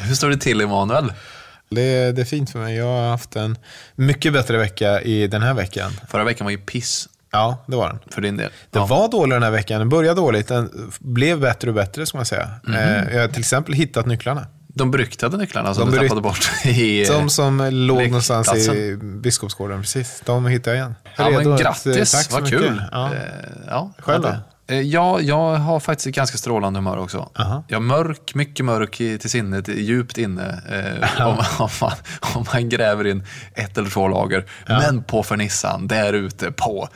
Hur står det till Emanuel? Det, det är fint för mig. Jag har haft en mycket bättre vecka i den här veckan. Förra veckan var ju piss Ja, det var den. för din del. Den Ja. var dålig den här veckan. Den började dåligt. Den blev bättre och bättre, ska man säga. Eh, Jag har till exempel hittat nycklarna. De beryktade nycklarna som De du tappade bort i... De som låg någonstans i. Biskopsgården, precis. De hittade jag igen. Ja, men att- grattis, vad mycket. kul. Ja. Eh, ja, Själv då? Ja, eh, Ja, jag har faktiskt ett ganska strålande humör också. Aha. Jag är mörk, mycket mörk i, till sinnet, djupt inne. Eh, om, om, man, om man gräver in ett eller två lager. Men på fernissan, där ute på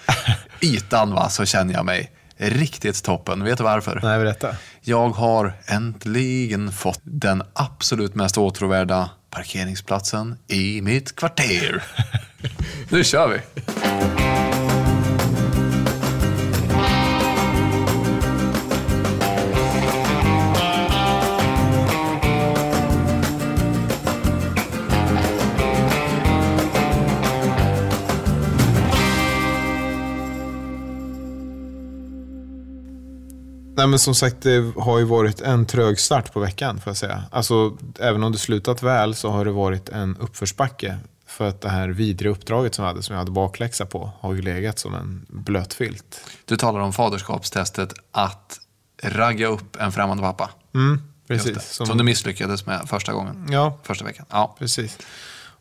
ytan, va, så känner jag mig riktigt toppen. Vet du varför? Nej, berätta. Jag har äntligen fått den absolut mest åtråvärda parkeringsplatsen i mitt kvarter. nu kör vi! Nej, men som sagt, det har ju varit en trög start på veckan, får jag säga. Alltså, även om det slutat väl så har det varit en uppförsbacke. För att det här vidriga uppdraget som jag hade, som jag hade bakläxa på, har ju legat som en blöt filt. Du talar om faderskapstestet att ragga upp en främmande pappa. Mm, precis. det. Som... du misslyckades med första gången. Ja, Första veckan. Ja. precis.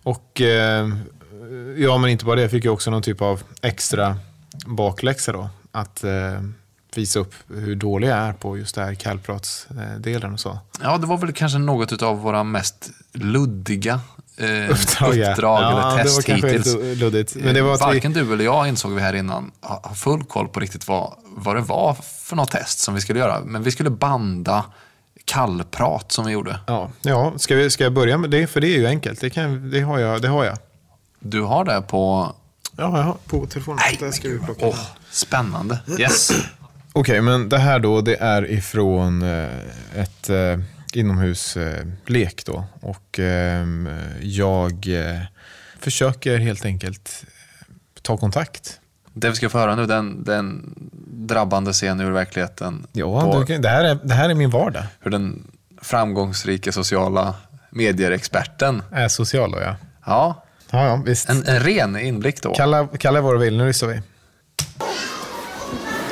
Och eh, ja, men inte bara det. Jag fick ju också någon typ av extra bakläxa då. Att eh, visa upp hur dålig jag är på just det här kallpratsdelen och så. ja, det var väl kanske något av våra mest luddiga eh, Uppdrag, ja. uppdrag Ja, eller det test var hittills. luddigt. Men det var att vi- Varken du eller jag insåg vi här innan ha ha full koll på riktigt vad, vad det var för något test som vi skulle göra. Men vi skulle banda kallprat som vi gjorde. Ja, ja ska, vi, ska jag börja med det? För det är ju enkelt. Det, kan, det, har, jag, det har jag. Du har det på... Ja, jag har på telefonen. Där ska vi plocka. Åh, spännande. Yes. Okej, men det här då, det är ifrån eh, ett eh, inomhuslek då. Och eh, jag eh, försöker helt enkelt ta kontakt. Det vi ska få höra nu, den, den drabbande scen ur verkligheten. Ja, kan- det, här är, det här är min vardag. hur den framgångsrika sociala medier-experten. Är social då, ja. Ja, Ja, ja, visst. en, en ren inblick då. Kalla, kalla vad du vill, nu lyssnar vi.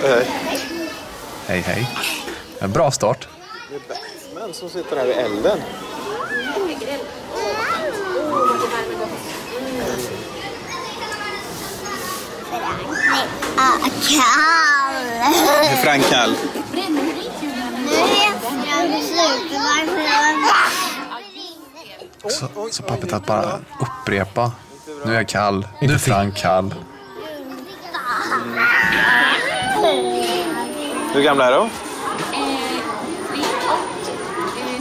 Hej, hej. En bra start. Det är Batman som sitter här vid elden. Ah, kall! Det är Frank Kall. Så, så pappret att bara upprepa. Nu är jag kall. Nu är Frank kall. Hur gamla är de?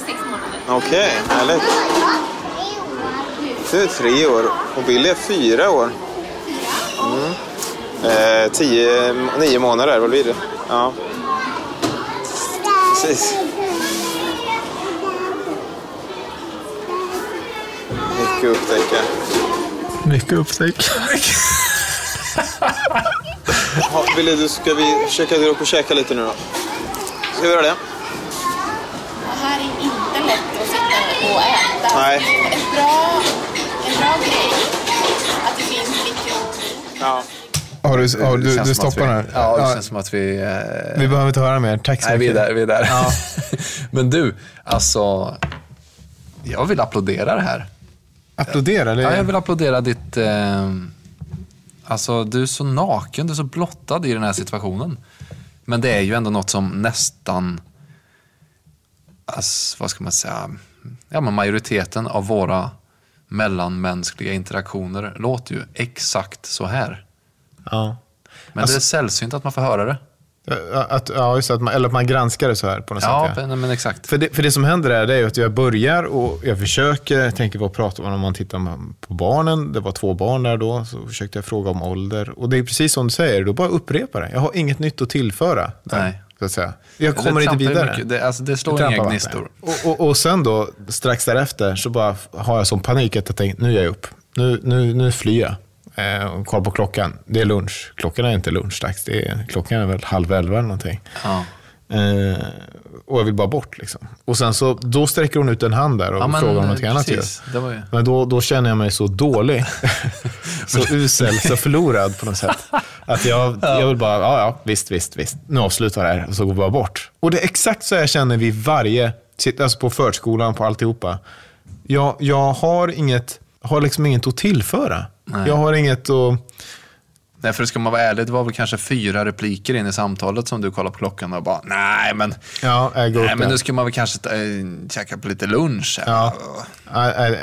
sex månader. Okej, härligt. Du är tre år och Billy är fyra år. Mm. Eh, tio, nio månader, vad blir det? Ja. Precis. Mycket att upptäcka. Mycket upptäck. Ja, Billy, du ska vi försöka gå upp och käka lite nu då? Ska vi göra det? Det här är inte lätt att sitta och äta. Nej. En bra, en bra grej att det finns mikro... Ja. Har du, har, Det du, du stoppar här? Ja, det Ja, känns som att vi... Eh, Vi behöver inte höra mer. Tack så nej, vi är mycket. där. Vi är där. Men du, alltså... Jag vill applådera det här. Applådera. Det, Ja, jag vill applådera ditt... Eh, alltså, du är så naken, du är så blottad i den här situationen. Men det är ju ändå något som nästan... Alltså, vad ska man säga? Ja, men majoriteten av våra mellanmänskliga interaktioner låter ju exakt så här. ja. Men Alltså- det är sällsynt att man får höra det. Att, ja, just att man, eller att man granskar det så här på något Ja, sätt. men, men exakt. För det, för det som händer är, det är att jag börjar och jag försöker, jag tänker vad pratar man om man tittar på barnen, det var två barn där då, så försökte jag fråga om ålder. Och det är precis som du säger, då bara upprepa det. Jag har inget nytt att tillföra. Där, Nej. Så att säga. Jag kommer inte vidare. mycket. Det, alltså, det slår Det inga gnistor. Och, och, och sen då, strax därefter, så bara har jag sån panik att jag tänker, nu är jag upp. Nu, nu, nu flyr jag. Eh, och koll på klockan. Det är lunch. Klockan är inte lunchdags. Det är, klockan är väl halv elva eller någonting. Ja. Eh, och jag vill bara bort liksom. Och sen så, då sträcker hon ut en hand där och Ja, men, frågar om någonting annat precis. Det var ju... Men då, då känner jag mig så dålig, så usel, så förlorad på något sätt. Att jag, jag vill bara, ja, ja, visst, visst, visst. Nu avslutar det här och så går vi bara bort. Och det är exakt så jag känner vid varje, alltså på förskolan, på alltihopa. Jag, jag har inget, har liksom inget att tillföra. Nej. Jag har inget att... Nej, för ska man vara ärlig, det var väl kanske fyra repliker in i samtalet som du kollade på klockan och bara, nej men, Ja, nej, men där. nu ska man väl kanske ta, äh, käka på lite lunch. Ja.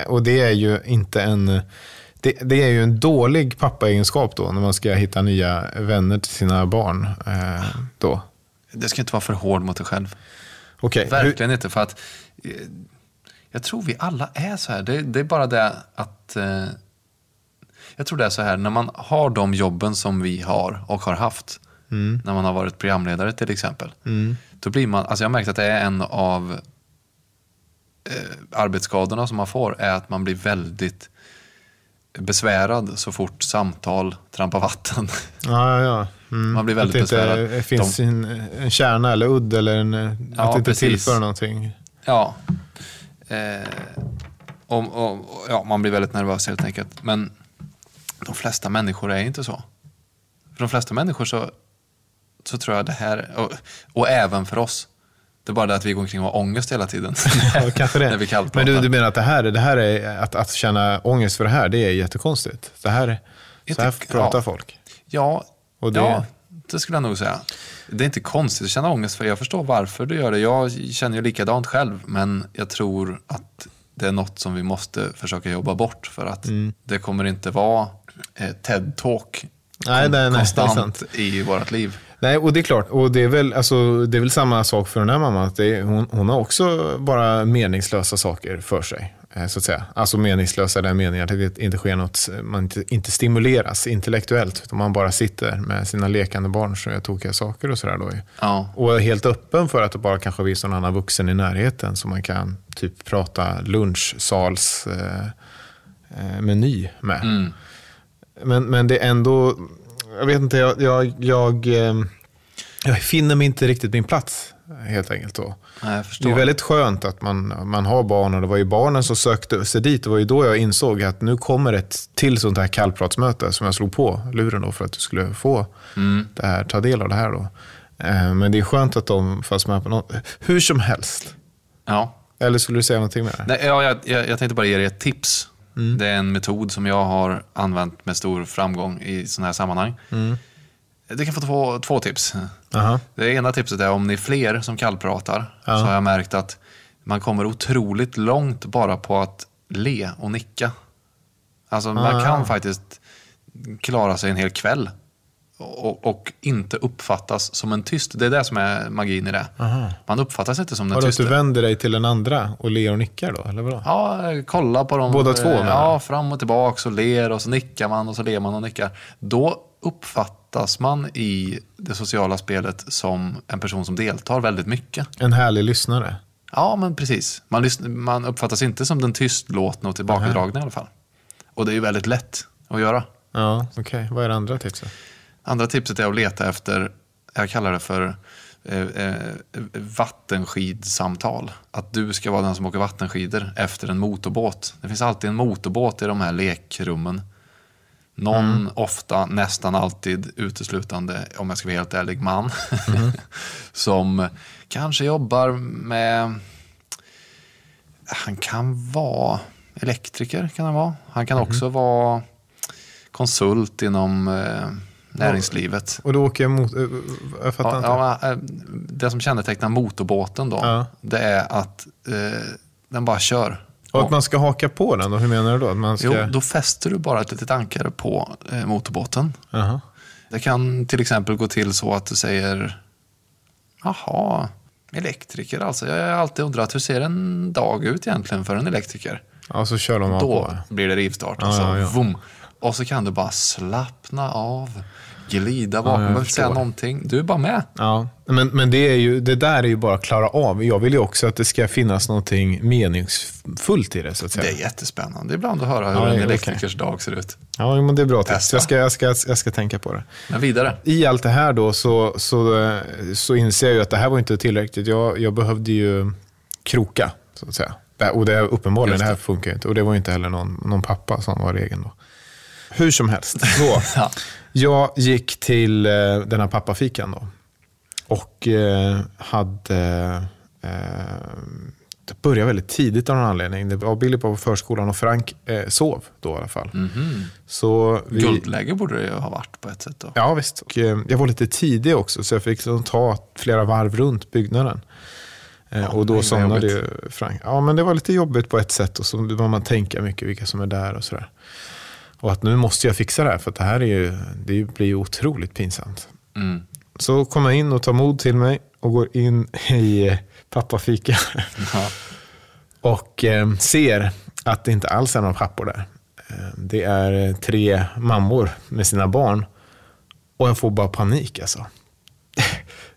Och det är ju inte en... Det, det är ju en dålig pappaegenskap då, när man ska hitta nya vänner till sina barn. Eh, då. Det ska inte vara för hård mot dig själv. Hur- Verkligen inte, för att eh, jag tror vi alla är så här. Det, det är bara det att eh, jag tror det är så här, när man har de jobben som vi har och har haft, Mm. när man har varit programledare till exempel, då blir man, alltså jag har märkt att det är en av eh, arbetsskadorna som man får, är att man blir väldigt besvärad så fort samtal trampar vatten. Ja, ja, ja. Mm. Man blir väldigt att det inte besvärad. finns en, en kärna eller udd eller en, Ja, att det inte precis. tillför någonting. Ja. Eh, och, och, och, ja, man blir väldigt nervös helt enkelt. Men de flesta människor är inte så. För de flesta människor så, så tror jag det här, och, och även för oss, det är bara det att vi går omkring och har ångest hela tiden. Ja, kanske det. När vi. Men du, du menar att det här, det här är, att, att känna ångest för det här, det är jättekonstigt? Det här, Jag så här tycker- pratar ja. folk? Ja, Och det- ja, det skulle jag nog säga. Det är inte konstigt att känna ångest för jag förstår varför du gör det. Jag känner ju likadant själv, men jag tror att det är något som vi måste försöka jobba bort för att Mm. det kommer inte vara TED-talk Nej, nej, nej, konstant i vårt liv. Nej, och det är klart. Och det är väl, alltså, det är väl samma sak för den här mamman. Att är, hon, hon har också bara meningslösa saker för sig. eh, Så att säga. Alltså meningslösa i den meningen att det inte sker något, man inte, inte stimuleras intellektuellt. Utan man bara sitter med sina lekande barn som gör tokiga saker och sådär. Då. Ja, Och är helt öppen för att det bara kanske finns någon annan vuxen i närheten som man kan typ prata lunchsals eh, eh, meny med. mm. Men, men det är ändå, jag vet inte, jag, jag, jag, eh, jag finner mig inte riktigt min plats helt enkelt. Då. Nej, Det är väldigt skönt att man, man har barn och det var ju barnen som sökte sig dit. Det var ju då jag insåg att nu kommer ett till sånt här kallpratsmöte som jag slog på luren då för att du skulle få Mm. det här, ta del av det här. Då. Eh, Men det är skönt att de fanns med på något. Hur som helst. Ja. Eller skulle du säga någonting mer? Nej, ja, jag, jag, jag tänkte bara ge dig ett tips. Mm. Det är en metod som jag har använt med stor framgång i sådana här sammanhang. Mm. Du kan få två, två tips. Aha. Det ena tipset är om ni är fler som kallpratar Ja. så har jag märkt att man kommer otroligt långt bara på att le och nicka. Alltså man Ah. kan faktiskt klara sig en hel kväll och, och inte uppfattas som en tyst. Det är det som är magin i det. Man uppfattas inte som den tysta. du vänder dig till den andra och ler och nickar då? Eller vadå? Ja, kolla på dem. Båda två, Ja, fram och tillbaka och ler och så nickar man och så ler man och nickar. Då uppfattas man i det sociala spelet som en person som deltar väldigt mycket. En härlig lyssnare. Ja, men precis. Man, man uppfattas inte som den tystlåtna och tillbakadragna i alla fall. Och det är ju väldigt lätt att göra. Ja, okej. Vad är det andra tipset? Andra tipset är att leta efter, jag kallar det för eh, eh, vattenskidsamtal. Att du ska vara den som åker vattenskidor efter en motorbåt. Det finns alltid en motorbåt i de här lekrummen. Någon, ofta, nästan alltid uteslutande, om jag ska vara helt ärlig, man. som kanske jobbar med... Han kan vara elektriker, kan han vara. Han kan också vara konsult inom eh, näringslivet. Och då åker jag mot... eh, Jag fattar Ja, inte. ja, eh, det som kännetecknar motorbåten då, Ja. det är att eh, den bara kör. och att man ska haka på den då? Hur menar du då? Att man ska... Jo, då fäster du bara ett litet ankare på eh, motorbåten. Jaha. Det kan till exempel gå till så att du säger Jaha, elektriker alltså. Jag har alltid undrat hur ser en dag ut egentligen för en elektriker? Ja, så kör de av Då på. blir det rivstart. Ja, och, så, ja, ja. Vroom. Och så kan du bara slappna av. glida bakom, Ja, säga någonting. Du är bara med. Ja, men, men det, är ju, det där är ju bara att klara av. Jag vill ju också att det ska finnas någonting meningsfullt i det, så att säga. Det är jättespännande ibland att höra hur Ja, en elektrikers dag ser ut. Ja, men det är bra tips. Jag ska, jag, ska, jag ska tänka på det. Men vidare. I allt det här då så, så, så inser jag ju att det här var inte tillräckligt. Jag, jag behövde ju kroka, så att säga. Och det är uppenbarligen, det det. här funkar ju inte. Och det var ju inte heller någon, någon pappa som var regeln då. Hur som helst, så. Ja. Jag gick till eh, den här pappafikan då. Och eh, hade... Eh, det började väldigt tidigt av någon anledning. Det var Billy på förskolan och Frank eh, sov då i alla fall. Så vi, Guldläge borde det ju ha varit på ett sätt då. Ja, visst. Och, eh, jag var lite tidig också, så jag fick liksom ta flera varv runt byggnaden. Eh, och då nej, somnade ju Frank. Ja, men det var lite jobbigt på ett sätt. Och så man tänka mycket vilka som är där och sådär. Och att nu måste jag fixa det här, för det här är ju, det blir ju otroligt pinsamt. Mm. Så kom jag in och tar mod till mig och går in i eh, pappafika. Ja. Och eh, ser att det inte alls är några pappor där. Eh, det är eh, tre mammor med sina barn. Och jag får bara panik alltså.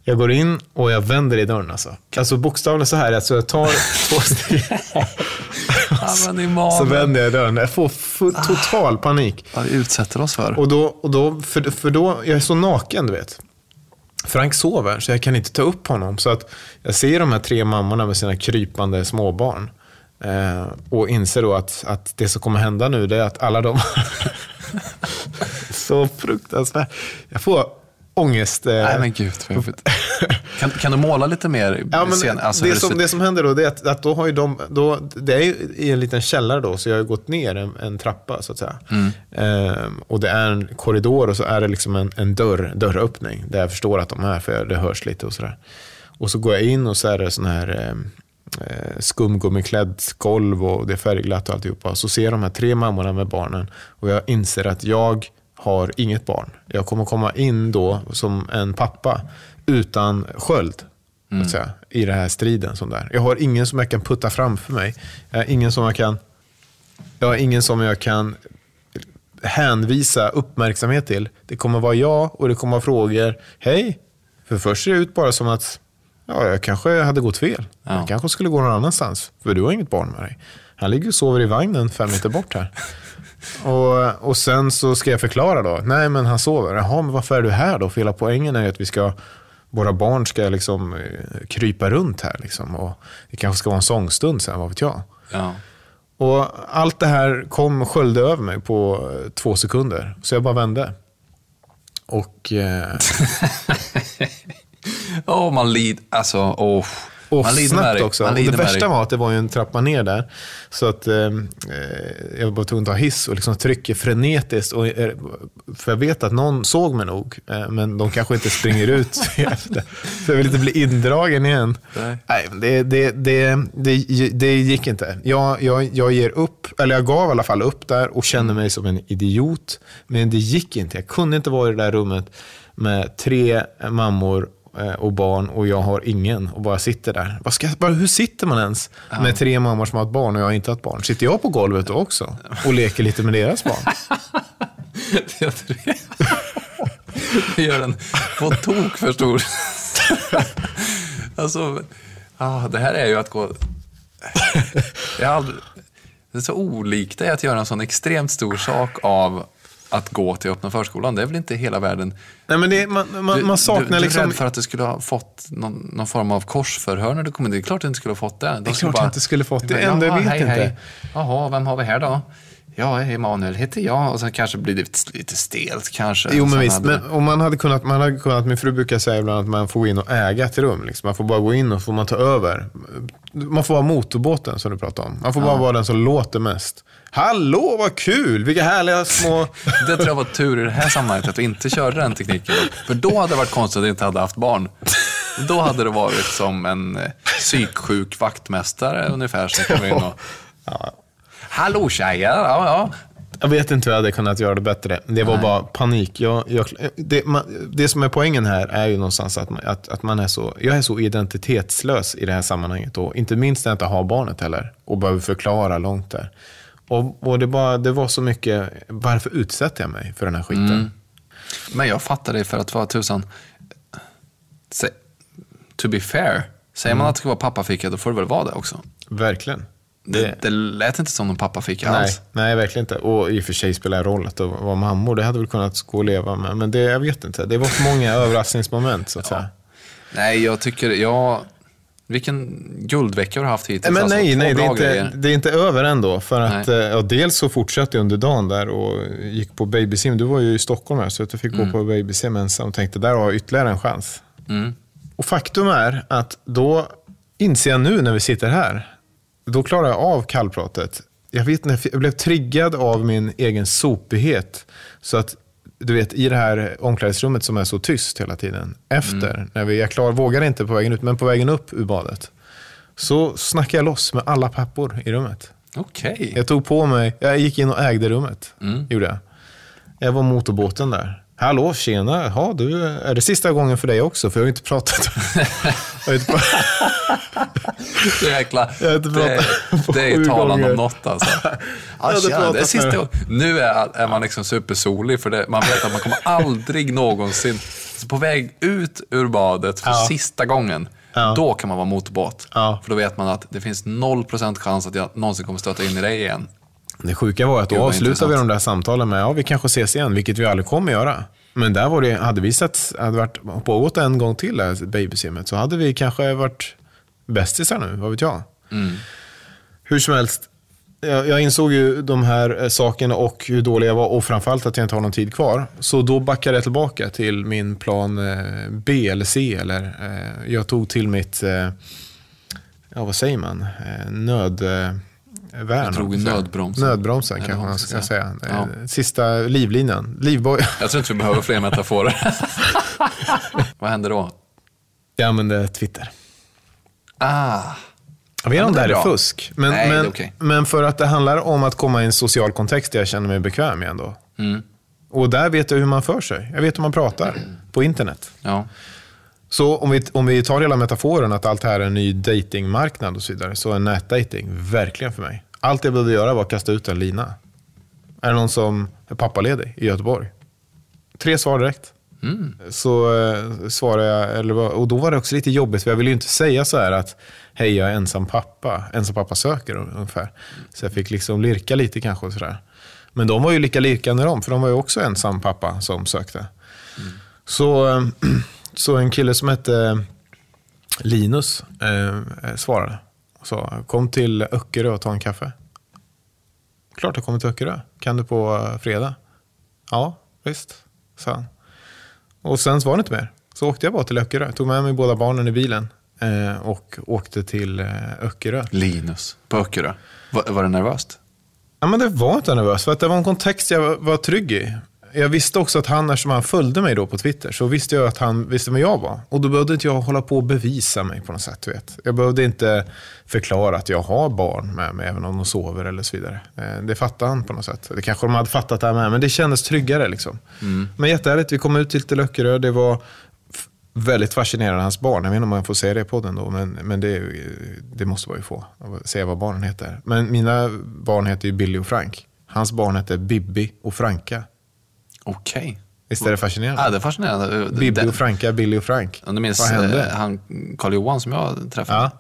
Jag går in och jag vänder i dörren alltså. Alltså bokstavligen så här, alltså jag tar två steg. Så vänder jag dörren. Jag får full, total panik. Vad vi utsätter oss för. Och då, och då, för, för då, jag är så naken du vet. Frank sover så jag kan inte ta upp honom. Så att jag ser de här tre mammorna med sina krypande småbarn. Eh, och inser då att, att det som kommer hända nu det är att alla de... så fruktansvärt. Jag får ångest. Eh, Nej men gud vad jobbigt. Kan, kan du måla lite mer? Ja, men sen, alltså, det, som, det som händer då det är att, att då har de, då, det är ju i en liten källare då, så jag har gått ner en, en trappa så att säga. Mm. Ehm, och det är en korridor och så är det liksom en, en dörr, dörröppning där jag förstår att de är, för det hörs lite och sådär. Och så går jag in och så är det sån här ehm, eh, skumgummiklädd golv och det är färgglatt och alltihopa. Så ser jag de här tre mammorna med barnen och jag inser att jag har inget barn. Jag kommer komma in då som en pappa utan sköld att säga, i den här striden. Som där. Jag har ingen som jag kan putta framför mig. Jag har ingen som jag kan, jag har ingen som jag kan hänvisa uppmärksamhet till. Det kommer vara jag och det kommer vara frågor. Hej, för först ser det ut bara som att ja, jag kanske hade gått fel. Ja. Jag kanske skulle gå någon annanstans. För du har inget barn med dig. Han ligger och sover i vagnen fem meter bort här. Och, och sen så ska jag förklara då. Nej, men han sover. Jaha, men varför är du här då? För hela poängen är ju att vi ska, våra barn ska liksom eh, krypa runt här. Liksom. Och det kanske ska vara en sångstund sen, vad vet jag. Ja. Och allt det här kom sköljde över mig på eh, två sekunder. Så jag bara vände. Och, eh, Åh, man lider. Alltså, åh. Och snabbt också. Och det värsta var att det var ju en trappa ner där. Så att eh, eh, jag var tvungen att ta hiss och liksom trycker frenetiskt. Och, eh, för jag vet att någon såg mig nog, eh, men de kanske inte springer ut efter. Så jag vill inte bli indragen igen. Nej. Nej, det, det, det, det, det gick inte. Jag, jag, jag ger upp, eller jag gav i alla fall upp där och kände mig som en idiot. Men det gick inte. Jag kunde inte vara i det där rummet med tre mammor och barn och jag har ingen och bara sitter där. Vad ska, bara, hur sitter man ens med tre mammor som har ett barn och jag har inte har ett barn? Sitter jag på golvet då också och leker lite med deras barn? Det. Gör den på tok för stor. Alltså, ja, det här är ju att gå... Jag aldrig... Det är så olikt dig att göra en sån extremt stor sak av att gå till öppna förskolan. Det är väl inte hela världen. Nej, men det, man, man, Du, man saknar du, du är liksom... rädd för att du skulle ha fått någon, någon form av korsförhör när du kom in. Det är klart att du inte skulle ha fått det. De Det är klart jag inte skulle fått det. bara, Ändå, jag "Jaha, vet hej, inte." Hej. Jaha, vem har vi här då? Ja, Emanuel heter jag. Och sen kanske blir det lite stelt kanske. Jo, men visst. hade- Men om man hade kunnat, man hade kunnat, min fru brukar säga ibland att man får gå in och äga ett rum. Liksom. Man får bara gå in och får man ta över. Man får vara motorbåten som du pratade om. Man får bara vara den som låter mest. Hallå, vad kul! Vilka härliga små... Det tror jag var tur i det här sammanhanget att vi inte körde den tekniken. För då hade det varit konstigt att vi inte hade haft barn. Då hade det varit som en eh, psyksjuk vaktmästare ungefär som kommer in och... Hallå tjejer! Ja, ja. Jag vet inte hur jag hade kunnat göra det bättre. Det var bara panik. Jag, jag, det, man, det som är poängen här är ju någonstans att man, att, att man är så... Jag är så identitetslös i det här sammanhanget. Och inte minst när jag inte har barnet heller. Och behöver förklara långt där. Och, och det, bara, det var så mycket, varför utsätter jag mig för den här skiten? Men jag fattar det för att vara tusan... To be fair, säger man att det ska vara pappafika då får det väl vara det också. Verkligen. Det, det lät inte som någon pappafika Nej, alls. nej, verkligen inte. Och i och för sig spelar det roll att det var mammor. Det hade väl kunnat gå att leva med. Men det, jag vet inte. Det var för många överraskningsmoment så att säga. Nej, jag tycker... Jag, vilken guldvecka har du haft hittills? Men alltså. nej, nej det, är inte, det är inte över ändå. För att, eh, ja, dels så fortsatte jag under dagen där och gick på babysim. Du var ju i Stockholm här, så att jag fick gå på babysim ensam och tänkte där har jag ytterligare en chans. Mm. Och faktum är att då inser jag nu när vi sitter här, då klarar jag av kallpratet. Jag, vet, inte, jag blev triggad av min egen sopighet. Så att du vet, i det här omklädningsrummet som är så tyst hela tiden. Efter, när vi, jag klar, vågar inte på vägen ut, men på vägen upp ur badet. Så snackade jag loss med alla pappor i rummet. Okej. Jag tog på mig, jag gick in och ägde rummet. Mm. Gjorde jag. Jag var motorbåten där. Hallå, tjena. Ja, du, är det sista gången för dig också? För jag har inte pratat. jag har inte pratat. Jäklar. Jag har inte Det, pratat på det är gånger. om något alltså. Ja, tjena, det är sista gången. Nu är, är man liksom supersolig för det, man vet att man kommer aldrig någonsin, så på väg ut ur badet för Ja. sista gången, Ja. då kan man vara motorbåt. För då vet man att det finns 0% chans att jag någonsin kommer stöta in i dig igen. Det sjuka var att då avslutade vi de där samtalen med ja, vi kanske ses igen, vilket vi aldrig kommer göra. Men där var det, hade vi sett, hade varit pågått en gång till, det här babysimmet, så hade vi kanske varit bästisar nu, vad vet jag. Hur som helst, jag, insåg ju de här eh, sakerna och hur dålig jag var och framförallt att jag inte har någon tid kvar. Så då backade jag tillbaka till min plan eh, B eller C. Eller, eh, jag tog till mitt, ja vad säger man, nöd... Värn, Jag drog i nödbromsen. Nödbromsen kanske man ska säga. säga. Eh, Sista livlinan. Livboj. Jag tror inte vi behöver fler metaforer. Vad händer då? Jag använde Twitter. Ah, Jag vet inte Ja, om det det här är fusk. Men, Nej, det men, okej. men för att det handlar om att komma i en social kontext där jag känner mig bekväm igen då. mm, Och där vet jag hur man för sig. Jag vet hur man pratar på internet. ja. Så om vi, om vi tar hela metaforen att allt här är en ny datingmarknad och så vidare, så är nätdating verkligen för mig. Allt jag behövde göra var att kasta ut en lina. Är det någon som är pappaledig i Göteborg? Tre svar direkt. Mm. Så eh, svarade jag, eller, och då var det också lite jobbigt, för jag ville ju inte säga så här att hej jag är ensam pappa, ensam pappa söker ungefär. Så jag fick liksom lirka lite kanske och sådär. Men de var ju lika lirkande de, för de var ju också ensam pappa som sökte. Så, eh, så en kille som hette Linus eh, svarade sa, kom till Öckerö och ta en kaffe. Klart jag kommer till Öckerö. Kan du på eh, fredag? Ja, visst, sa han. Och sen var det inte mer. Så åkte jag bara till Öckerö. Tog med mig båda barnen i bilen eh, och åkte till eh, Öckerö. Linus på Öckerö. Var, var det nervöst? Ja, men det var inte nervöst, för att det var en kontext jag var, var trygg i. Jag visste också att han, eftersom han följde mig då på Twitter, så visste jag att han visste vem jag var. Och då behövde inte jag hålla på och bevisa mig på något sätt. Du vet. Jag behövde inte förklara att jag har barn med mig, även om de sover eller så vidare. Eh, Det fattade han på något sätt. Det kanske de hade fattat där med, men det kändes tryggare. Liksom. Men jättehärligt, vi kom ut till till Öckerö. Det var väldigt fascinerande, hans barn. Jag vet inte om man får säga det på den då, men, men det, det måste man ju få. Säga vad barnen heter. Men mina barn heter ju Billy och Frank. Hans barn heter Bibi och Franka. Okej. Visst är det fascinerande? Ja, det är fascinerande. Bibi och Franka, Billy och Frank. Du minns Vad hände? eh, han Karl Johan som jag träffade. Ja.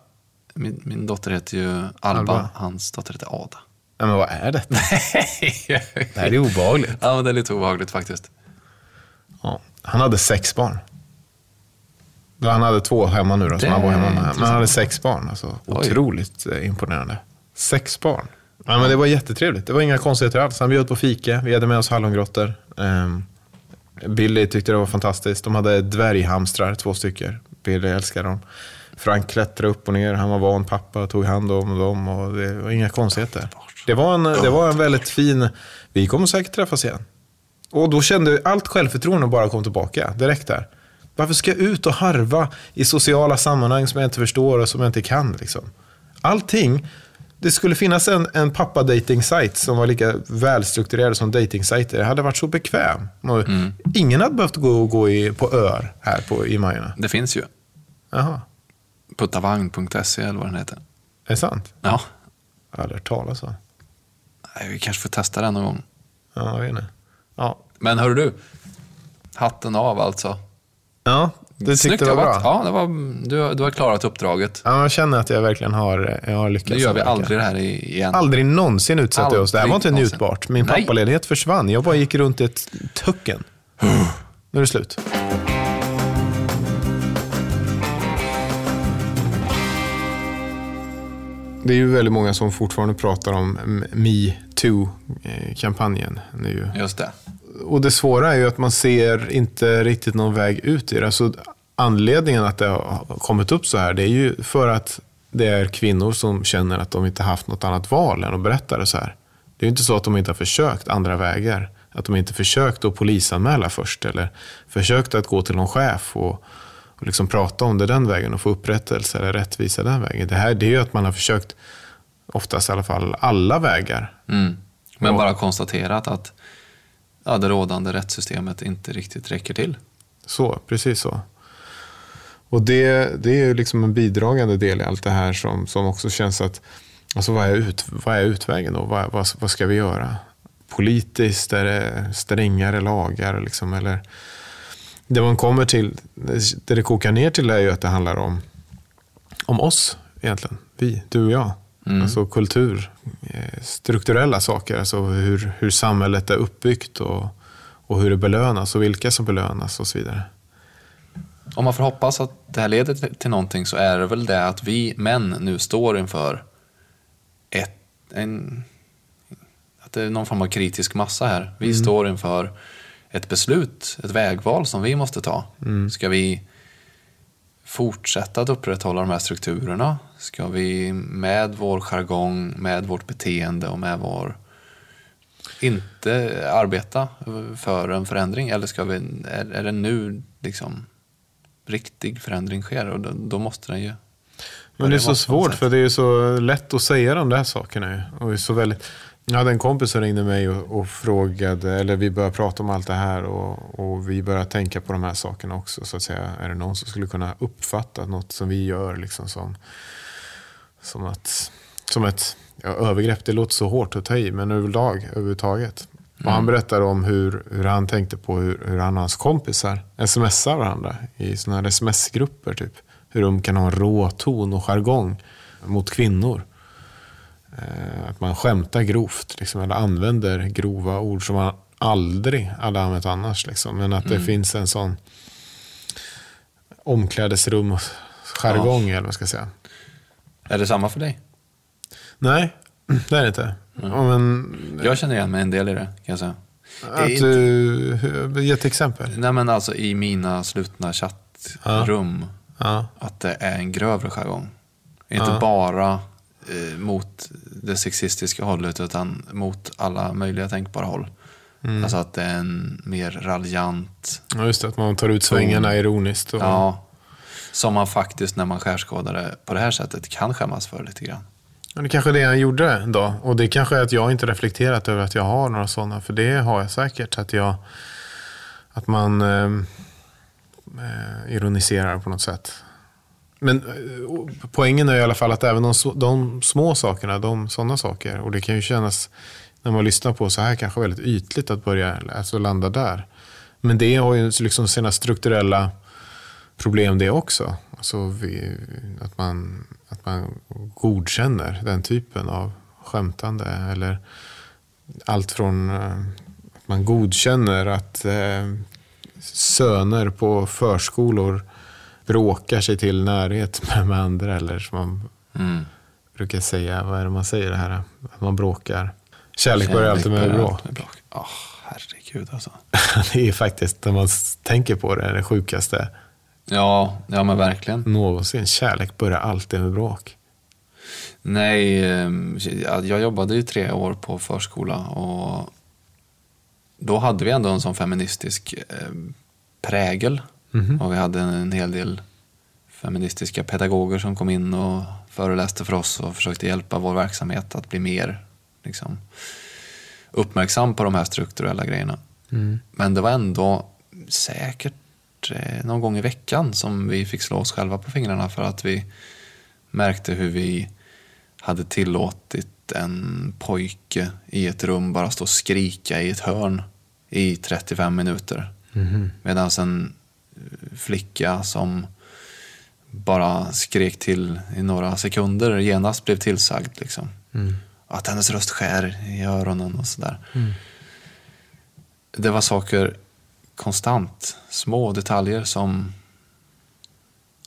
Min, min dotter heter ju Alba, Alba. hans dotter heter Ada. Ja, men vad är detta? Det här är obehagligt. ja, men det är lite obehagligt faktiskt. Ja. Han hade sex barn. Han hade två hemma nu då, som han bor hemma med. Men han hade sex barn. Alltså, Oj. otroligt eh, imponerande. Sex barn. Ja, men det var jättetrevligt. Det var inga konstigheter alls. Han bjöd på fika. Vi hade med oss hallongrottor. Ehm, Billy tyckte det var fantastiskt. De hade dvärghamstrar, två stycken. Billy älskade dem. Frank klättrade upp och ner. Han var van pappa, och tog hand om dem och det var inga konstigheter. Det var en, det var en väldigt fin... Vi kommer säkert träffas igen. Och då kände jag allt självförtroende bara kom tillbaka direkt där. Varför ska jag ut och harva i sociala sammanhang som jag inte förstår och som jag inte kan? Liksom? Allting. Det skulle finnas en, en pappa-dating-sajt som var lika välstrukturerad som dating-sajter. Jag hade varit så bekväm. Och Ingen hade behövt gå, gå i, på öar här på, i Majorna. Det finns ju. Jaha, Puttavagn.se eller vad den heter. är det sant? Ja, Jag har aldrig hört talas om. Vi kanske får testa den någon gång. Ja, jag vet inte. Ja, Men hör du, Hatten av alltså. Ja, du tyckte det var bra? Ja, det var, du, du har klarat uppdraget. Ja, jag känner att jag verkligen har, jag har lyckats. Nu gör vi aldrig det här igen. Aldrig någonsin utsatte jag oss. Det här var inte någonsin. njutbart. Min Nej. pappaledighet försvann. Jag bara gick runt i ett tucken. nu är det slut. Det är ju väldigt många som fortfarande pratar om metoo-kampanjen. Just det. Och det svåra är ju att man ser inte riktigt någon väg ut i det. Alltså, anledningen att det har kommit upp så här, det är ju för att det är kvinnor som känner att de inte haft något annat val än att berätta det så här. Det är ju inte så att de inte har försökt andra vägar. Att de inte försökt att polisanmäla först eller försökt att gå till någon chef och, och liksom prata om det den vägen och få upprättelse eller rättvisa den vägen. Det här det är ju att man har försökt, oftast i alla fall, alla vägar. Mm. Men bara konstaterat att ja, det rådande rättssystemet inte riktigt räcker till. Så, precis så. Och det, det är ju liksom en bidragande del i allt det här som, som också känns att, alltså vad är, ut, vad är utvägen då? Vad, vad, vad ska vi göra? Politiskt, är det strängare lagar liksom, eller det man kommer till, det det kokar ner till är ju att det handlar om, om oss egentligen. Vi, du och jag. Alltså kultur, eh, strukturella saker, alltså hur, hur samhället är uppbyggt och, och hur det belönas och vilka som belönas och så vidare. Om man får hoppas att det här leder till- någonting så är det väl det att vi män nu står inför ett, en, att det är någon form av kritisk massa här. Vi står inför ett beslut, ett vägval som vi måste ta. Ska vi fortsätta att upprätthålla de här strukturerna? Ska vi med vår jargong, med vårt beteende och med vår inte arbeta för en förändring? Eller ska vi, är, är det nu liksom riktig förändring sker? Och då, då måste den ju... Men det är så svårt för det är ju så lätt att säga de där sakerna. Och det är så väldigt... Jag hade en kompis som ringde mig och, och frågade, eller vi började prata om allt det här och, och vi började tänka på de här sakerna också. Så att säga, är det någon som skulle kunna uppfatta något som vi gör liksom som, som, att, som ett ja, övergrepp? Det låter så hårt att ta i, men överlag, överhuvudtaget. Och han berättade om hur, hur han tänkte på hur, hur han och hans kompisar smsar varandra i sådana här sms-grupper. Typ. Hur de kan ha en rå ton och jargong mot kvinnor. Eh, att man skämtar grovt, liksom, eller använder grova ord som man aldrig hade använt annars. Liksom. Men att det finns en sån omklädesrum jargong, eller vad ska jag säga. Är det samma för dig? Nej, det är det inte. Ja, men, Jag känner igen mig en del i det, kan jag säga. Att inte- du, ge ett exempel. Nej men alltså i mina slutna chattrum, Ja. att det är en grövre jargong. Inte Ja. bara eh, mot det sexistiska hållet utan mot alla möjliga tänkbara håll. Mm. Alltså att det är en mer raljant, Ja, just det, att man tar ut svängarna ironiskt. Och, ja, som man faktiskt när man skärskådar det på det här sättet kan skämmas för lite grann. Men det kanske är det han gjorde då. Och det kanske är att jag inte reflekterat över att jag har några sådana. För det har jag säkert. Att, jag, att man eh, eh, ironiserar på något sätt. Men eh, poängen är i alla fall att även de, de små sakerna, de sådana saker. Och det kan ju kännas, när man lyssnar på så här, kanske väldigt ytligt att börja alltså landa där. Men det har ju liksom sina strukturella problem det också. Alltså vi, att, man, att man godkänner den typen av skämtande. Eller allt från eh, att man godkänner att eh, söner på förskolor bråkar sig till närhet med, med andra. Eller som man Mm. brukar säga, vad är det man säger det här? Att man bråkar. Kärlek börjar alltid med Kärlek börjar alltid med bråk. Åh, herregud alltså. det är faktiskt, när man tänker på det, det sjukaste Ja, ja men verkligen. någonsin. Kärlek börjar alltid med bråk. Nej, eh, jag jobbade ju tre år på förskola och då hade vi ändå en sån feministisk eh, prägel. Och vi hade en hel del feministiska pedagoger som kom in och föreläste för oss och försökte hjälpa vår verksamhet att bli mer liksom, uppmärksam på de här strukturella grejerna. Men det var ändå säkert eh, någon gång i veckan som vi fick slå oss själva på fingrarna för att vi märkte hur vi hade tillåtit en pojke i ett rum bara stå och skrika i ett hörn i 35 minuter. Medan en flicka som bara skrek till i några sekunder genast blev tillsagd. Liksom. Att hennes röst skär i öronen och sådär. Det var saker konstant, små detaljer som,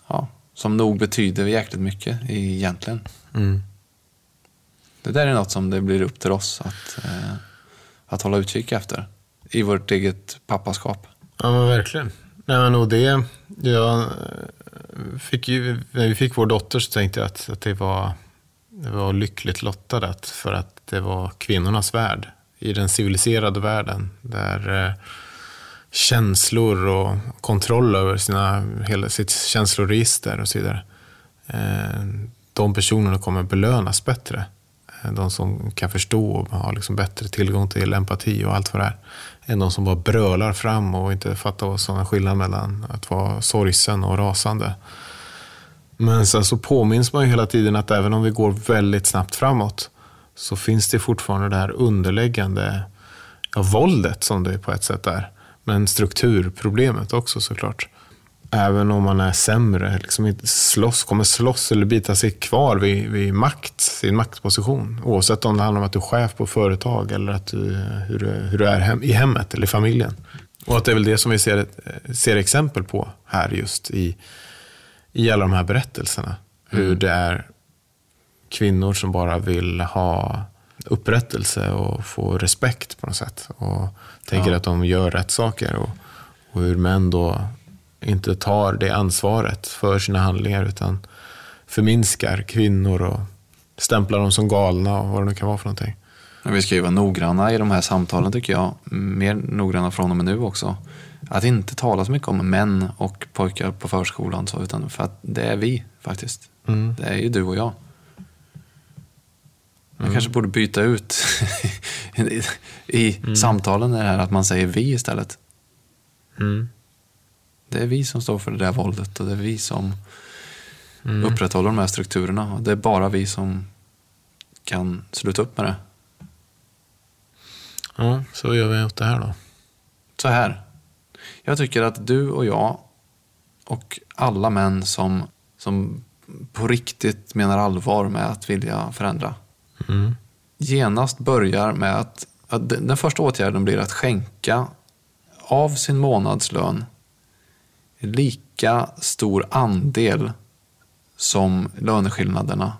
ja, som nog betyder jäkligt mycket egentligen. Det där är något som det blir upp till oss att, eh, att hålla utkik efter i vårt eget pappaskap. Ja, men verkligen. Nej, men och det, jag eh, fick ju, när vi fick vår dotter så tänkte jag att, att det, var, det var lyckligt lottat för att det var kvinnornas värld. I den civiliserade världen där eh, känslor och kontroll över sina, hela sitt känsloregister och så vidare. Eh, de personerna kommer belönas bättre. Eh, de som kan förstå och har liksom bättre tillgång till empati och allt vad det är. Än de som bara brölar fram och inte fattar vad som är skillnad mellan att vara sorgsen och rasande. Men sen så påminns man ju hela tiden att även om vi går väldigt snabbt framåt så finns det fortfarande det här underliggande ja, våldet som det på ett sätt är. Men strukturproblemet också såklart. Även om man är sämre, liksom slåss, kommer slåss eller bita sig kvar vid, vid makt, sin maktposition. Oavsett om det handlar om att du är chef på företag eller att du, hur, du, hur du är hem, i hemmet eller i familjen. Och att det är väl det som vi ser, ser exempel på här just i, i alla de här berättelserna. Hur det är kvinnor som bara vill ha upprättelse och få respekt på något sätt. Och tänker Ja. att de gör rätt saker. Och, och hur män då inte tar det ansvaret för sina handlingar utan förminskar kvinnor och stämplar dem som galna och vad det nu kan vara för någonting. Vi ska ju vara noggranna i de här samtalen tycker jag. Mer noggranna från och med nu också. Att inte tala så mycket om män och pojkar på förskolan. Så, utan för att det är vi faktiskt. Det är ju du och jag. Man kanske borde byta ut i, i samtalen det här att man säger vi istället. Det är vi som står för det där våldet och det är vi som upprätthåller de här strukturerna. Och det är bara vi som kan sluta upp med det. Ja, så gör vi åt det här då. Så här. Jag tycker att du och jag och alla män som, som på riktigt menar allvar med att vilja förändra genast börjar med att, att den första åtgärden blir att skänka av sin månadslön lika stor andel som löneskillnaderna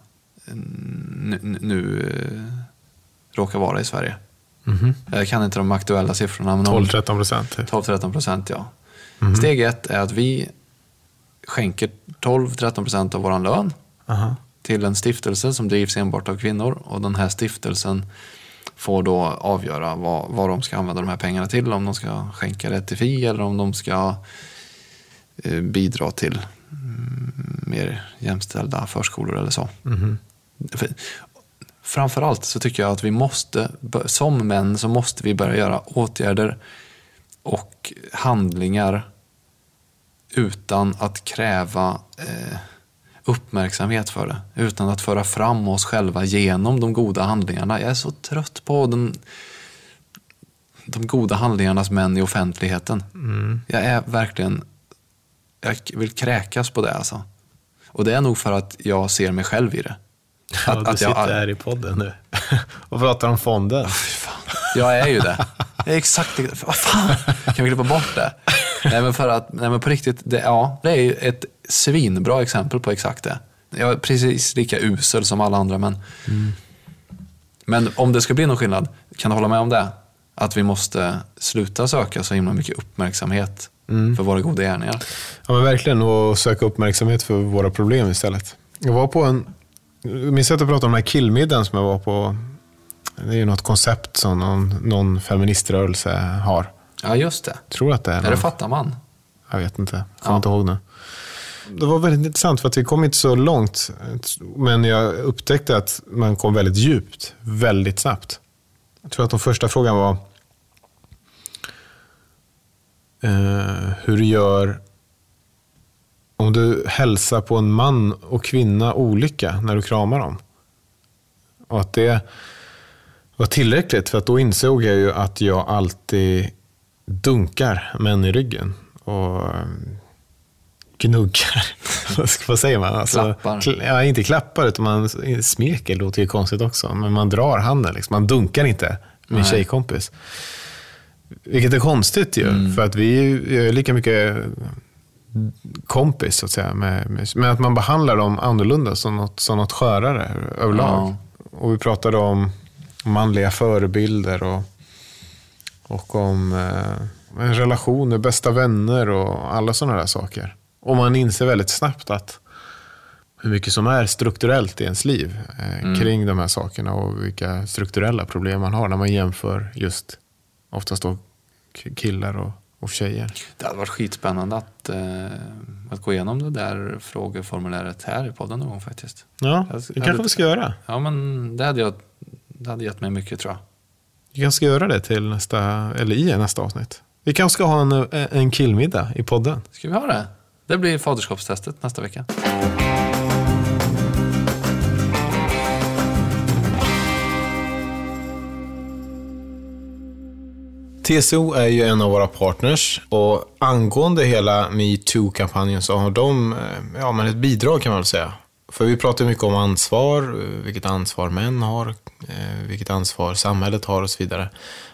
nu, nu eh, råkar vara i Sverige. Jag kan inte de aktuella siffrorna. Men om- 12-13 procent. typ. 12-13 procent, ja. Steg ett är att vi skänker 12-13 procent av vår lön Aha. till en stiftelse som drivs enbart av kvinnor. Och den här stiftelsen får då avgöra vad, vad de ska använda de här pengarna till. Om de ska skänka det till FI eller om de ska eh, bidra till mm, mer jämställda förskolor eller så. För, framförallt så tycker jag att vi måste, som män så måste vi börja göra åtgärder och handlingar utan att kräva eh, uppmärksamhet för det. Utan att föra fram oss själva genom de goda handlingarna. Jag är så trött på den, de goda handlingarnas män i offentligheten. Jag är verkligen, jag vill kräkas på det alltså. Och det är nog för att jag ser mig själv i det. Ja, Att- du att jag- sitter här i podden nu och pratar om fonden. Jag är ju det. Jag är exakt. Vad fan, kan vi klippa bort det? Nej men för att, nej men på riktigt, det, ja, det är ju ett svinbra exempel på exakt det. Jag är precis lika usel som alla andra män. Men om det ska bli någon skillnad, kan du hålla med om det? Att vi måste sluta söka så himla mycket uppmärksamhet för våra goda gärningar. Ja, men verkligen. Och söka uppmärksamhet för våra problem istället. Jag var på en... Minns att jag pratade om den här killmiddagen som jag var på. Det är ju något koncept som någon, någon feministrörelse har. Ja, just det. tror att det är. Är någon- det fattar man? Jag vet inte. Kommer Ja. inte ihåg nu. Det var väldigt intressant för att vi kom inte så långt. Men jag upptäckte att man kom väldigt djupt, väldigt snabbt. Jag tror att de första frågan var eh, hur du gör om du hälsar på en man och kvinna olika när du kramar dem. Och att det var tillräckligt för att då insåg jag ju att jag alltid dunkar män i ryggen och gnuggar. Vad säger man? Alltså, Klappar. kl- Ja, inte klappar, utan man smeker låter ju konstigt också. Men man drar handen, liksom. man dunkar inte min Nej. tjejkompis. Vilket är konstigt ju, Mm. för att vi är lika mycket kompis, så att säga. Med, med, men att man behandlar dem annorlunda, som något, som något skörare överlag. Och vi pratade om manliga förebilder och, och om eh, relationer, bästa vänner och alla sådana där saker. Och man inser väldigt snabbt att hur mycket som är strukturellt i ens liv eh, kring de här sakerna och vilka strukturella problem man har när man jämför just oftast då killar och, och tjejer. Det hade varit skitspännande att, eh, att gå igenom det där frågeformuläret här i podden någon gång faktiskt. Ja, det kanske vet- vi ska göra. Ja, men det hade, jag, det hade gett mig mycket tror jag. Vi kanske ska göra det till nästa, eller i nästa avsnitt. Vi kanske ska ha en, en killmiddag i podden. Ska vi ha det? Det blir faderskapstestet nästa vecka. TCO är ju en av våra partners och angående hela metoo-kampanjen så har de eh, ja, men ett bidrag kan man väl säga. För vi pratar mycket om ansvar, eh, vilket ansvar män har, eh, vilket ansvar samhället har och så vidare.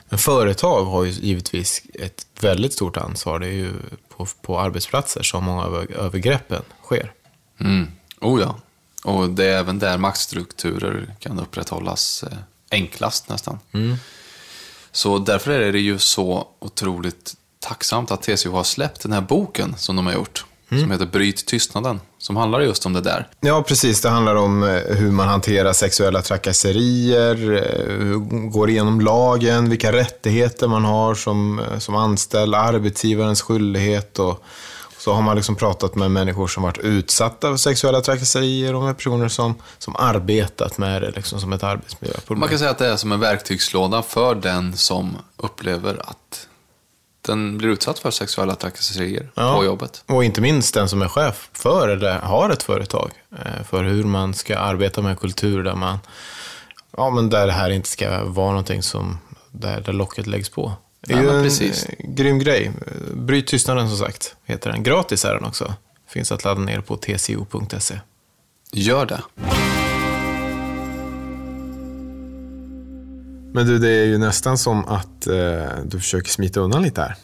Men företag har ju givetvis ett väldigt stort ansvar. Det är ju på, på arbetsplatser som många av övergreppen sker. Mm. Oh ja. Och det är även där maktstrukturer kan upprätthållas enklast nästan. Så därför är det ju så otroligt tacksamt att TCO har släppt den här boken som de har gjort. Som heter Bryt tystnaden. Som handlar just om det där. Ja, precis. Det handlar om eh, hur man hanterar sexuella trakasserier, eh, går igenom lagen, vilka rättigheter man har som, eh, som anställd, arbetsgivarens skyldighet och så har man liksom pratat med människor som varit utsatta för sexuella trakasserier och med personer som, som arbetat med det liksom som ett arbetsmiljöproblem. Man kan säga att det är som en verktygslåda för den som upplever att den blir utsatt för sexuella trakasserier Ja. på jobbet. Och inte minst den som är chef för eller har ett företag. eh, För hur man ska arbeta med kultur där man, ja men där det här inte ska vara någonting som, där, där locket läggs på. Det är Ja, ju en precis. eh, grym grej. Bryt tystnaden som sagt, heter den. Gratis är den också. Finns att ladda ner på tco.se. Gör det. Men du, det är ju nästan som att eh, du försöker smita undan lite här.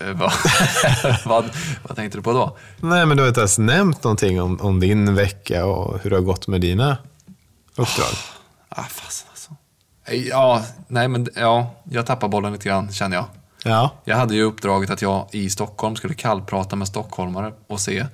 Eh, vad, vad, vad tänkte du på då? Nej, men du har inte ens nämnt någonting om, om din vecka och hur det har gått med dina uppdrag. Ah, fasen. Ja, nej men ja, jag tappar bollen lite grann känner jag. Ja. Jag hade ju uppdraget att jag i Stockholm skulle kallprata med stockholmare och se eh,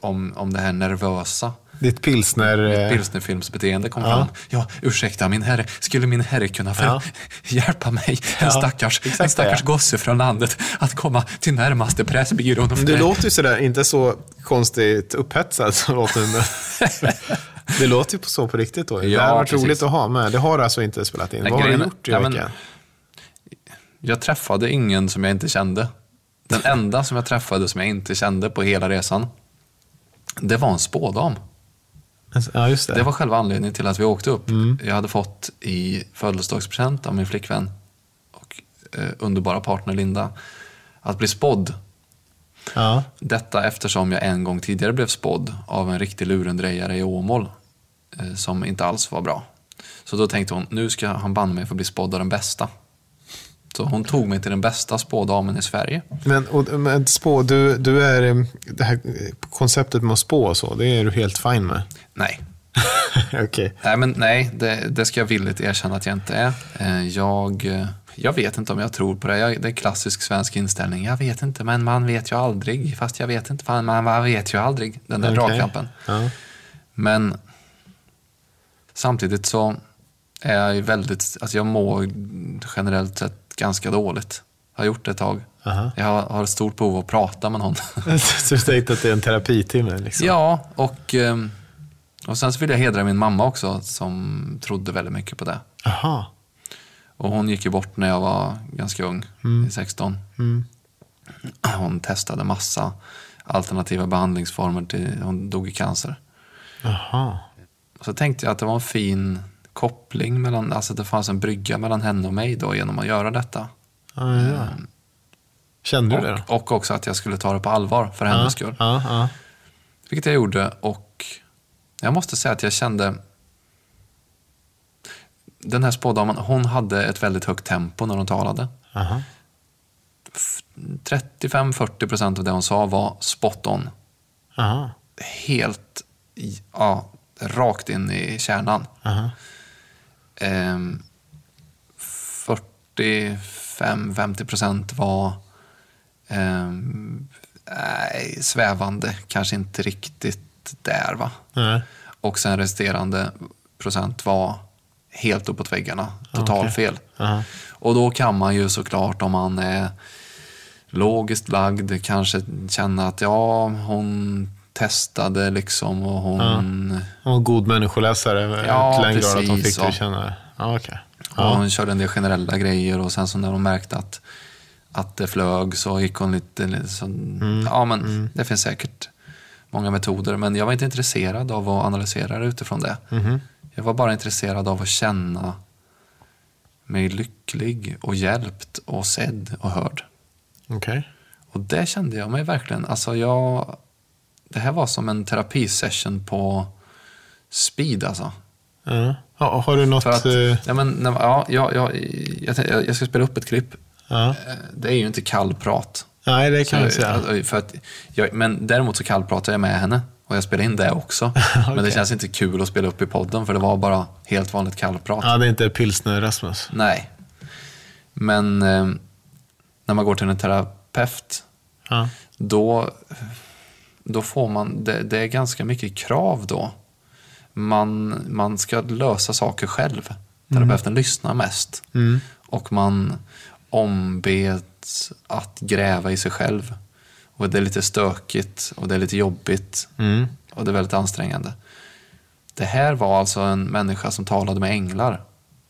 om, om det här nervösa Ditt pilsner... eh, pilsnerfilmsbeteende kom Ja. fram. Ja, ursäkta min herre, skulle min herre kunna för Ja. hjälpa mig, en Ja, stackars, exakt en stackars ja. gosse från landet, att komma till närmaste pressbyrån? Du låter ju sådär, inte så konstigt upphetsad som låter det. Det låter ju så på riktigt då. det Ja, har varit precis. roligt att ha med. Det har alltså inte spelat in. Nej, Vad har du gjort i ja, veckan? Jag träffade ingen som jag inte kände. Den enda som jag träffade som jag inte kände på hela resan, det var en spådam. Ja, just det. Det var själva anledningen till att vi åkte upp. Jag hade fått i födelsedagspresent av min flickvän och eh, underbara partner Linda att bli spådd. ja. Detta eftersom jag en gång tidigare blev spådd av en riktig lurendrejare i Åmål som inte alls var bra. Så då tänkte hon, nu ska han banne mig få bli spådd av den bästa. Så hon tog mig till den bästa spådamen i Sverige. Men, och, men spå, du, du är, eh, det här konceptet med att spå och så, det är du helt fine med? Nej, Okej. nej, men nej det, det ska jag villigt erkänna att jag inte är. Eh, Jag, eh, jag vet inte om jag tror på det. Jag, det är klassisk svensk inställning. Jag vet inte, men man vet ju aldrig. Fast jag vet inte, fan, man, man vet ju aldrig. Den där Okej. dragkampen. Ja. Men samtidigt så är jag väldigt, alltså jag mår generellt sett ganska dåligt. Har gjort det ett tag. Aha. Jag har, har ett stort behov av att prata med någon. Så du tänkte att det är en terapitimme? Liksom. ja, och, ehm, och sen så vill jag hedra min mamma också som trodde väldigt mycket på det. Aha. Och hon gick ju bort när jag var ganska ung, i 16. Mm. Hon testade massa alternativa behandlingsformer till, hon dog i cancer. Aha. Så tänkte jag att det var en fin koppling mellan, alltså det fanns en brygga mellan henne och mig då genom att göra detta. Ah, ja. Kände du det då? Och, och också att jag skulle ta det på allvar för hennes skull. Ja. Vilket jag gjorde och jag måste säga att jag kände den här spådamen, hon hade ett väldigt högt tempo när hon talade. Aha. 35-40 procent av det hon sa var spot on. Helt, ja, rakt in i kärnan. Aha. Ehm, 45-50 procent var ehm, nej, svävande, kanske inte riktigt där va. Nej. Och sen resterande procent var helt uppåt väggarna, totalfel. Aha. Och då kan man ju såklart om man är logiskt lagd kanske känna att ja, hon testade liksom och hon, Och god människoläsare Ja, till den grad att precis, fick dig ja. att känna... Ja, och Ja. hon körde en del generella grejer och sen så när hon märkte att, att det flög så gick hon lite, så, ja men det finns säkert många metoder men jag var inte intresserad av att analysera det utifrån det. Jag var bara intresserad av att känna mig lycklig och hjälpt och sedd och hörd. Okej. Och det kände jag mig verkligen. Alltså jag, det här var som en terapisession på speed alltså. Ja. Ja, har du något... För att, eh, ja, men, nej, ja, jag, jag, jag, jag ska spela upp ett klipp. ja. Eh, Det är ju inte kallprat. Nej, det kan jag säga. alltså, För att jag, men däremot så kallpratar jag med henne. Och jag spelar in det också. Men det känns inte kul att spela upp i podden för det var bara helt vanligt kallprat. Ja, det är inte pilsner Rasmus. Nej. Men eh, när man går till en terapeut Ja. då, då får man, det, det är ganska mycket krav då. Man, man ska lösa saker själv. Terapeuten lyssnar mest. Och man ombeds att gräva i sig själv. Och det är lite stökigt och det är lite jobbigt. Och det är väldigt ansträngande. Det här var alltså en människa som talade med änglar.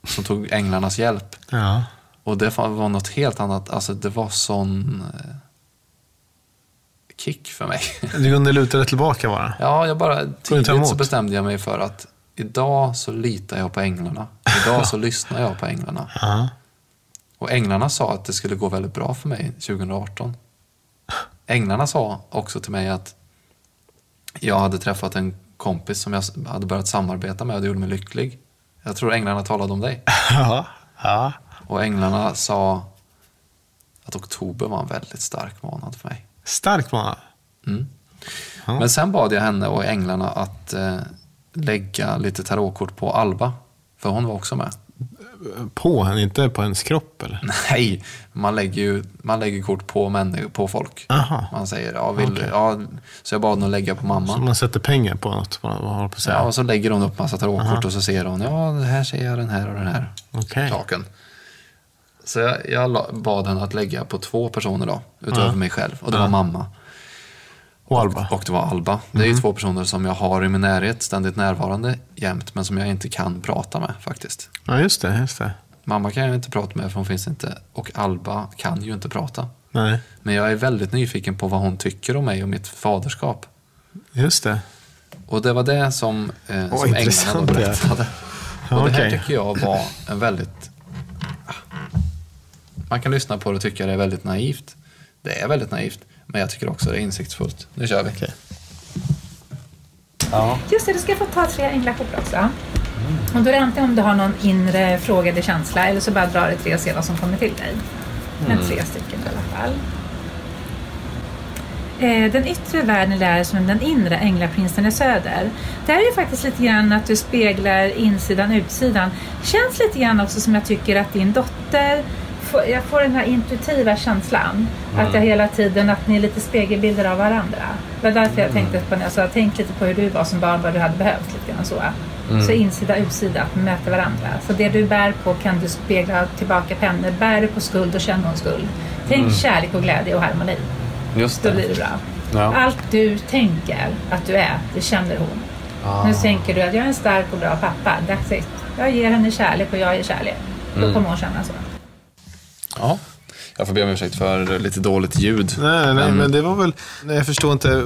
Som tog änglarnas hjälp. Ja. Och det var var något helt annat. Alltså det var sån eh, kick för mig. Du kunde luta dig tillbaka bara. Ja, jag bara tidigt så bestämde jag mig för att idag så litar jag på änglarna. Idag så lyssnar jag på änglarna. Ja. Och änglarna sa att det skulle gå väldigt bra för mig 2018. Änglarna sa också till mig att jag hade träffat en kompis som jag hade börjat samarbeta med och det gjorde mig lycklig. Jag tror änglarna talade om dig. Ja. Ja. Och änglarna sa att oktober var en väldigt stark månad för mig. Stark månad. Men sen bad jag henne och änglarna att eh, lägga lite tarotkort på Alba. För hon var också med. På henne, inte på hennes kropp eller? Nej, man lägger ju man lägger kort på, män, på folk. Aha. Man säger, ja, vill, ja, så jag bad henne att lägga på Så mamma. man sätter pengar på något, vad håller på att säga. Ja, och så lägger hon upp massa tarotkort och så ser hon, ja, här ser jag den här och den här Okej. saken. Så jag, jag bad henne att lägga på två personer då, utöver mig själv. Och det var mamma. Och Alba. Och det var Alba. Det är ju två personer som jag har i min närhet, ständigt närvarande jämt, men som jag inte kan prata med faktiskt. Ja, just det. Just det. Mamma kan jag inte prata med för hon finns inte. Och Alba kan ju inte prata. Nej, Men jag är väldigt nyfiken på vad hon tycker om mig och mitt faderskap. just det. Och det var det som, eh, som änglarna berättade. Ja, och det här tycker jag var en väldigt... Man kan lyssna på det och tycka det är väldigt naivt. Det är väldigt naivt, men jag tycker också det är insiktsfullt. Nu kör vi. Okej. Just det, du ska få ta tre änglakort också. Och då är det antingen om du har någon inre fråga eller känsla eller så bara drar du tre och ser vad som kommer till dig. Men tre stycken i alla fall. Eh, Den yttre världen är som den inre änglaprinsen i söder. Det här är ju faktiskt lite grann att du speglar insidan utsidan. Känns lite grann också som jag tycker att din dotter får- jag får den här intuitiva känslan. Att jag hela tiden, att ni är lite spegelbilder av varandra. Det var därför jag tänkte på när jag sa, tänk lite på hur du var som barn, vad du hade behövt. Lite grann så. Så insida utsida, att möta varandra. Så det du bär på kan du spegla tillbaka på henne. Bär du på skuld och känner hon skuld. Tänk kärlek och glädje och harmoni. Just Då blir det bra. Ja. Allt du tänker att du är, det känner hon. Nu tänker du att jag är en stark och bra pappa. That's it. Jag ger henne kärlek och jag ger kärlek. Då kommer hon känna så. Ja. Jag får be om ursäkt för lite dåligt ljud. Nej, nej, men det var väl... Nej, jag förstår inte.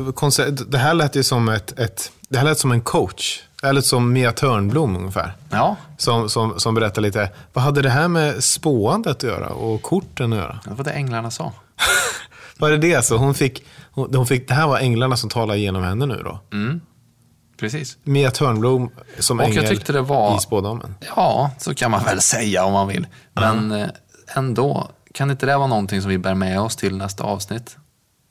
Det här lät ju som ett, ett... Det här lät som en coach. Det här lät som Mia Törnblom ungefär. Ja, Som, som, som berättar lite. Vad hade det här med spåandet att göra och korten att göra? det var det änglarna sa. Var det det så? Hon fick, hon, hon fick, det här var änglarna som talade genom henne nu då? Precis. Mia Törnblom som Och jag ängel tyckte det var- i spådomen. Ja, så kan man väl säga om man vill. Men eh, ändå, kan inte det vara någonting som vi bär med oss till nästa avsnitt?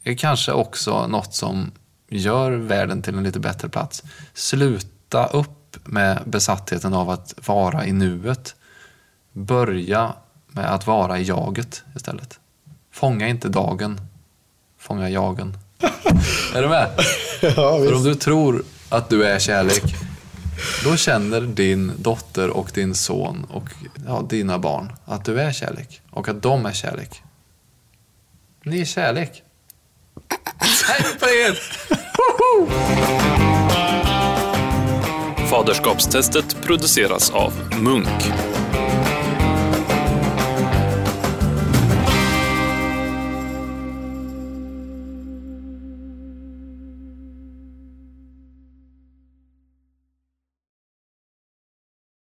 Det är kanske också något som gör världen till en lite bättre plats. Sluta upp med besattheten av att vara i nuet. Börja med att vara i jaget istället. Fånga inte dagen, fånga jagen. är du med? För om du tror att du är kärlek, då känner din dotter och din son och ja, dina barn att du är kärlek och att de är kärlek. Ni är kärlek. Hej på er! Faderskapstestet produceras av Munk.